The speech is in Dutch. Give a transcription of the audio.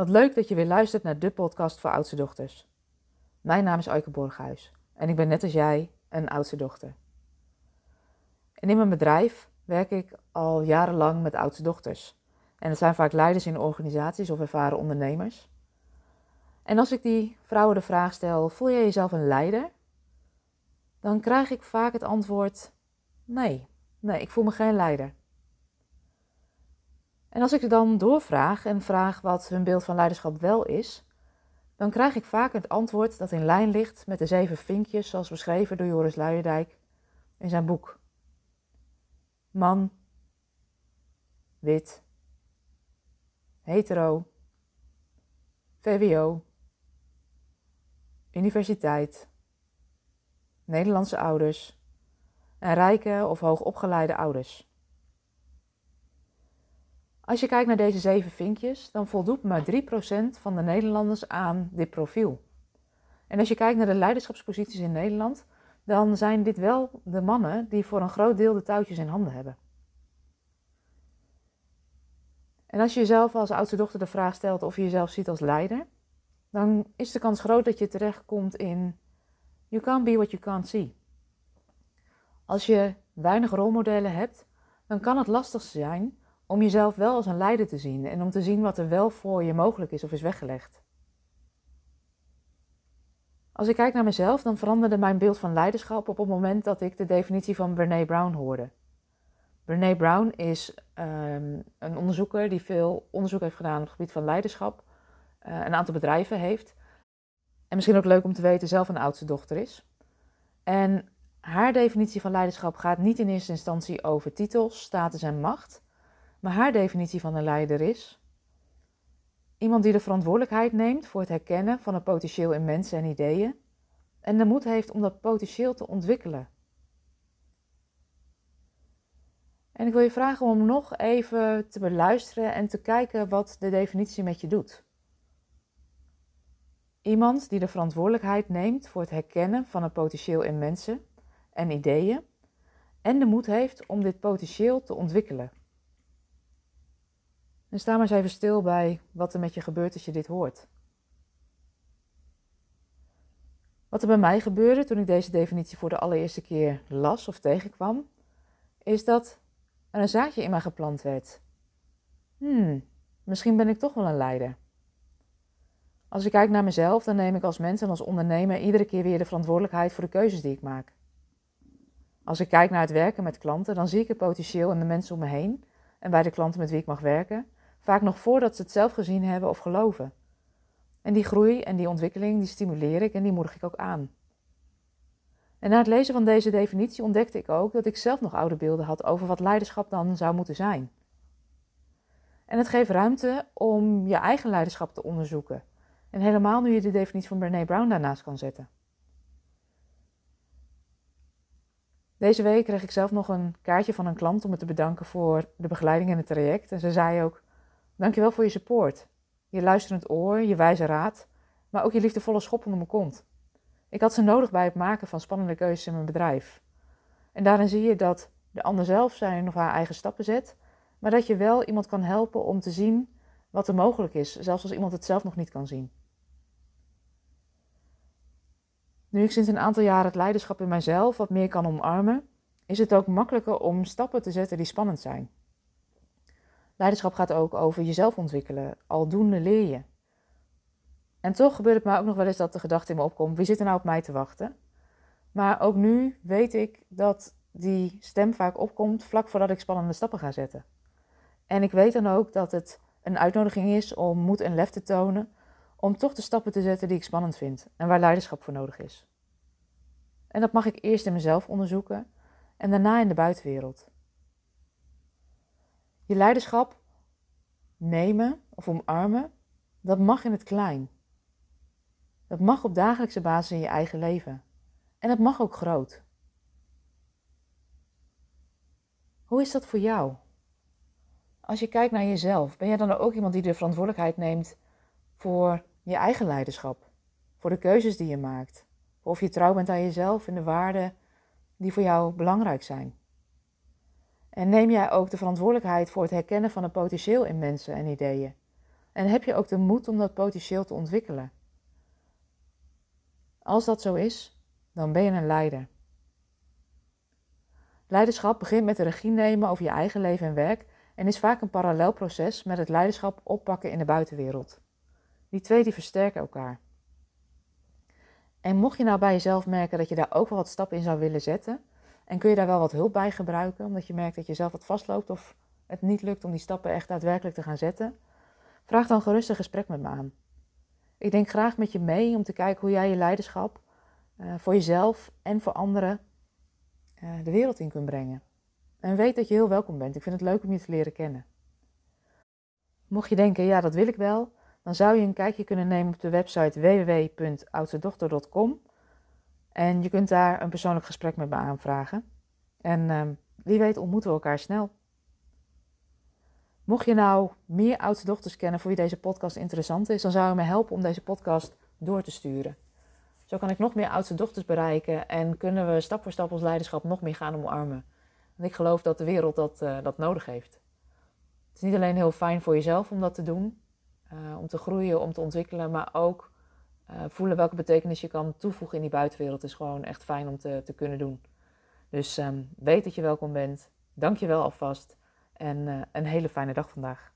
Wat leuk dat je weer luistert naar de podcast voor oudste dochters. Mijn naam is Aike Borghuis en ik ben net als jij een oudste dochter. In mijn bedrijf werk ik al jarenlang met oudste dochters. En dat zijn vaak leiders in organisaties of ervaren ondernemers. En als ik die vrouwen de vraag stel: voel jij jezelf een leider? Dan krijg ik vaak het antwoord: nee, nee, ik voel me geen leider. En als ik dan doorvraag en vraag wat hun beeld van leiderschap wel is, dan krijg ik vaak het antwoord dat in lijn ligt met de zeven vinkjes zoals beschreven door Joris Luijendijk in zijn boek. Man, wit, hetero, VWO, universiteit, Nederlandse ouders en rijke of hoogopgeleide ouders. Als je kijkt naar deze zeven vinkjes, dan voldoet maar 3% van de Nederlanders aan dit profiel. En als je kijkt naar de leiderschapsposities in Nederland, dan zijn dit wel de mannen die voor een groot deel de touwtjes in handen hebben. En als je jezelf als oudste dochter de vraag stelt of je jezelf ziet als leider, dan is de kans groot dat je terechtkomt in You can't be what you can't see. Als je weinig rolmodellen hebt, dan kan het lastig zijn om jezelf wel als een leider te zien en om te zien wat er wel voor je mogelijk is of is weggelegd. Als ik kijk naar mezelf, dan veranderde mijn beeld van leiderschap op het moment dat ik de definitie van Brene Brown hoorde. Brene Brown is um, een onderzoeker die veel onderzoek heeft gedaan op het gebied van leiderschap, uh, een aantal bedrijven heeft. En misschien ook leuk om te weten, zelf een oudste dochter is. En haar definitie van leiderschap gaat niet in eerste instantie over titels, status en macht, maar haar definitie van een leider is iemand die de verantwoordelijkheid neemt voor het herkennen van het potentieel in mensen en ideeën en de moed heeft om dat potentieel te ontwikkelen. En ik wil je vragen om nog even te beluisteren en te kijken wat de definitie met je doet. Iemand die de verantwoordelijkheid neemt voor het herkennen van het potentieel in mensen en ideeën en de moed heeft om dit potentieel te ontwikkelen. En sta maar eens even stil bij wat er met je gebeurt als je dit hoort. Wat er bij mij gebeurde toen ik deze definitie voor de allereerste keer las of tegenkwam, is dat er een zaadje in mij geplant werd. Hmm, misschien ben ik toch wel een leider. Als ik kijk naar mezelf, dan neem ik als mens en als ondernemer iedere keer weer de verantwoordelijkheid voor de keuzes die ik maak. Als ik kijk naar het werken met klanten, dan zie ik het potentieel in de mensen om me heen en bij de klanten met wie ik mag werken. Vaak nog voordat ze het zelf gezien hebben of geloven. En die groei en die ontwikkeling, die stimuleer ik en die moedig ik ook aan. En na het lezen van deze definitie ontdekte ik ook dat ik zelf nog oude beelden had over wat leiderschap dan zou moeten zijn. En het geeft ruimte om je eigen leiderschap te onderzoeken. En helemaal nu je de definitie van Brené Brown daarnaast kan zetten. Deze week kreeg ik zelf nog een kaartje van een klant om me te bedanken voor de begeleiding in het traject. En ze zei ook: Dankjewel voor je support, je luisterend oor, je wijze raad, maar ook je liefdevolle schop onder mijn kont. Ik had ze nodig bij het maken van spannende keuzes in mijn bedrijf. En daarin zie je dat de ander zelf zijn of haar eigen stappen zet, maar dat je wel iemand kan helpen om te zien wat er mogelijk is, zelfs als iemand het zelf nog niet kan zien. Nu ik sinds een aantal jaren het leiderschap in mijzelf wat meer kan omarmen, is het ook makkelijker om stappen te zetten die spannend zijn. Leiderschap gaat ook over jezelf ontwikkelen. Aldoende leer je. En toch gebeurt het mij ook nog wel eens dat de gedachte in me opkomt: wie zit er nou op mij te wachten? Maar ook nu weet ik dat die stem vaak opkomt vlak voordat ik spannende stappen ga zetten. En ik weet dan ook dat het een uitnodiging is om moed en lef te tonen, om toch de stappen te zetten die ik spannend vind en waar leiderschap voor nodig is. En dat mag ik eerst in mezelf onderzoeken en daarna in de buitenwereld. Je leiderschap nemen of omarmen, dat mag in het klein. Dat mag op dagelijkse basis in je eigen leven. En dat mag ook groot. Hoe is dat voor jou? Als je kijkt naar jezelf, ben jij dan ook iemand die de verantwoordelijkheid neemt voor je eigen leiderschap? Voor de keuzes die je maakt? Of je trouw bent aan jezelf en de waarden die voor jou belangrijk zijn? En neem jij ook de verantwoordelijkheid voor het herkennen van het potentieel in mensen en ideeën? En heb je ook de moed om dat potentieel te ontwikkelen? Als dat zo is, dan ben je een leider. Leiderschap begint met de regie nemen over je eigen leven en werk en is vaak een parallel proces met het leiderschap oppakken in de buitenwereld. Die twee die versterken elkaar. En mocht je nou bij jezelf merken dat je daar ook wel wat stappen in zou willen zetten, en kun je daar wel wat hulp bij gebruiken, omdat je merkt dat je zelf wat vastloopt of het niet lukt om die stappen echt daadwerkelijk te gaan zetten, vraag dan gerust een gesprek met me aan. Ik denk graag met je mee om te kijken hoe jij je leiderschap uh, voor jezelf en voor anderen uh, de wereld in kunt brengen. En weet dat je heel welkom bent. Ik vind het leuk om je te leren kennen. Mocht je denken, ja, dat wil ik wel, dan zou je een kijkje kunnen nemen op de website www.oudstedochter.com. En je kunt daar een persoonlijk gesprek met me aanvragen. En uh, wie weet ontmoeten we elkaar snel. Mocht je nou meer oudste dochters kennen voor wie deze podcast interessant is, dan zou je me helpen om deze podcast door te sturen. Zo kan ik nog meer oudste dochters bereiken en kunnen we stap voor stap ons leiderschap nog meer gaan omarmen. Want ik geloof dat de wereld dat, uh, dat nodig heeft. Het is niet alleen heel fijn voor jezelf om dat te doen, uh, om te groeien, om te ontwikkelen, maar ook uh, voelen welke betekenis je kan toevoegen in die buitenwereld is gewoon echt fijn om te, te kunnen doen. Dus um, weet dat je welkom bent. Dank je wel alvast en uh, een hele fijne dag vandaag.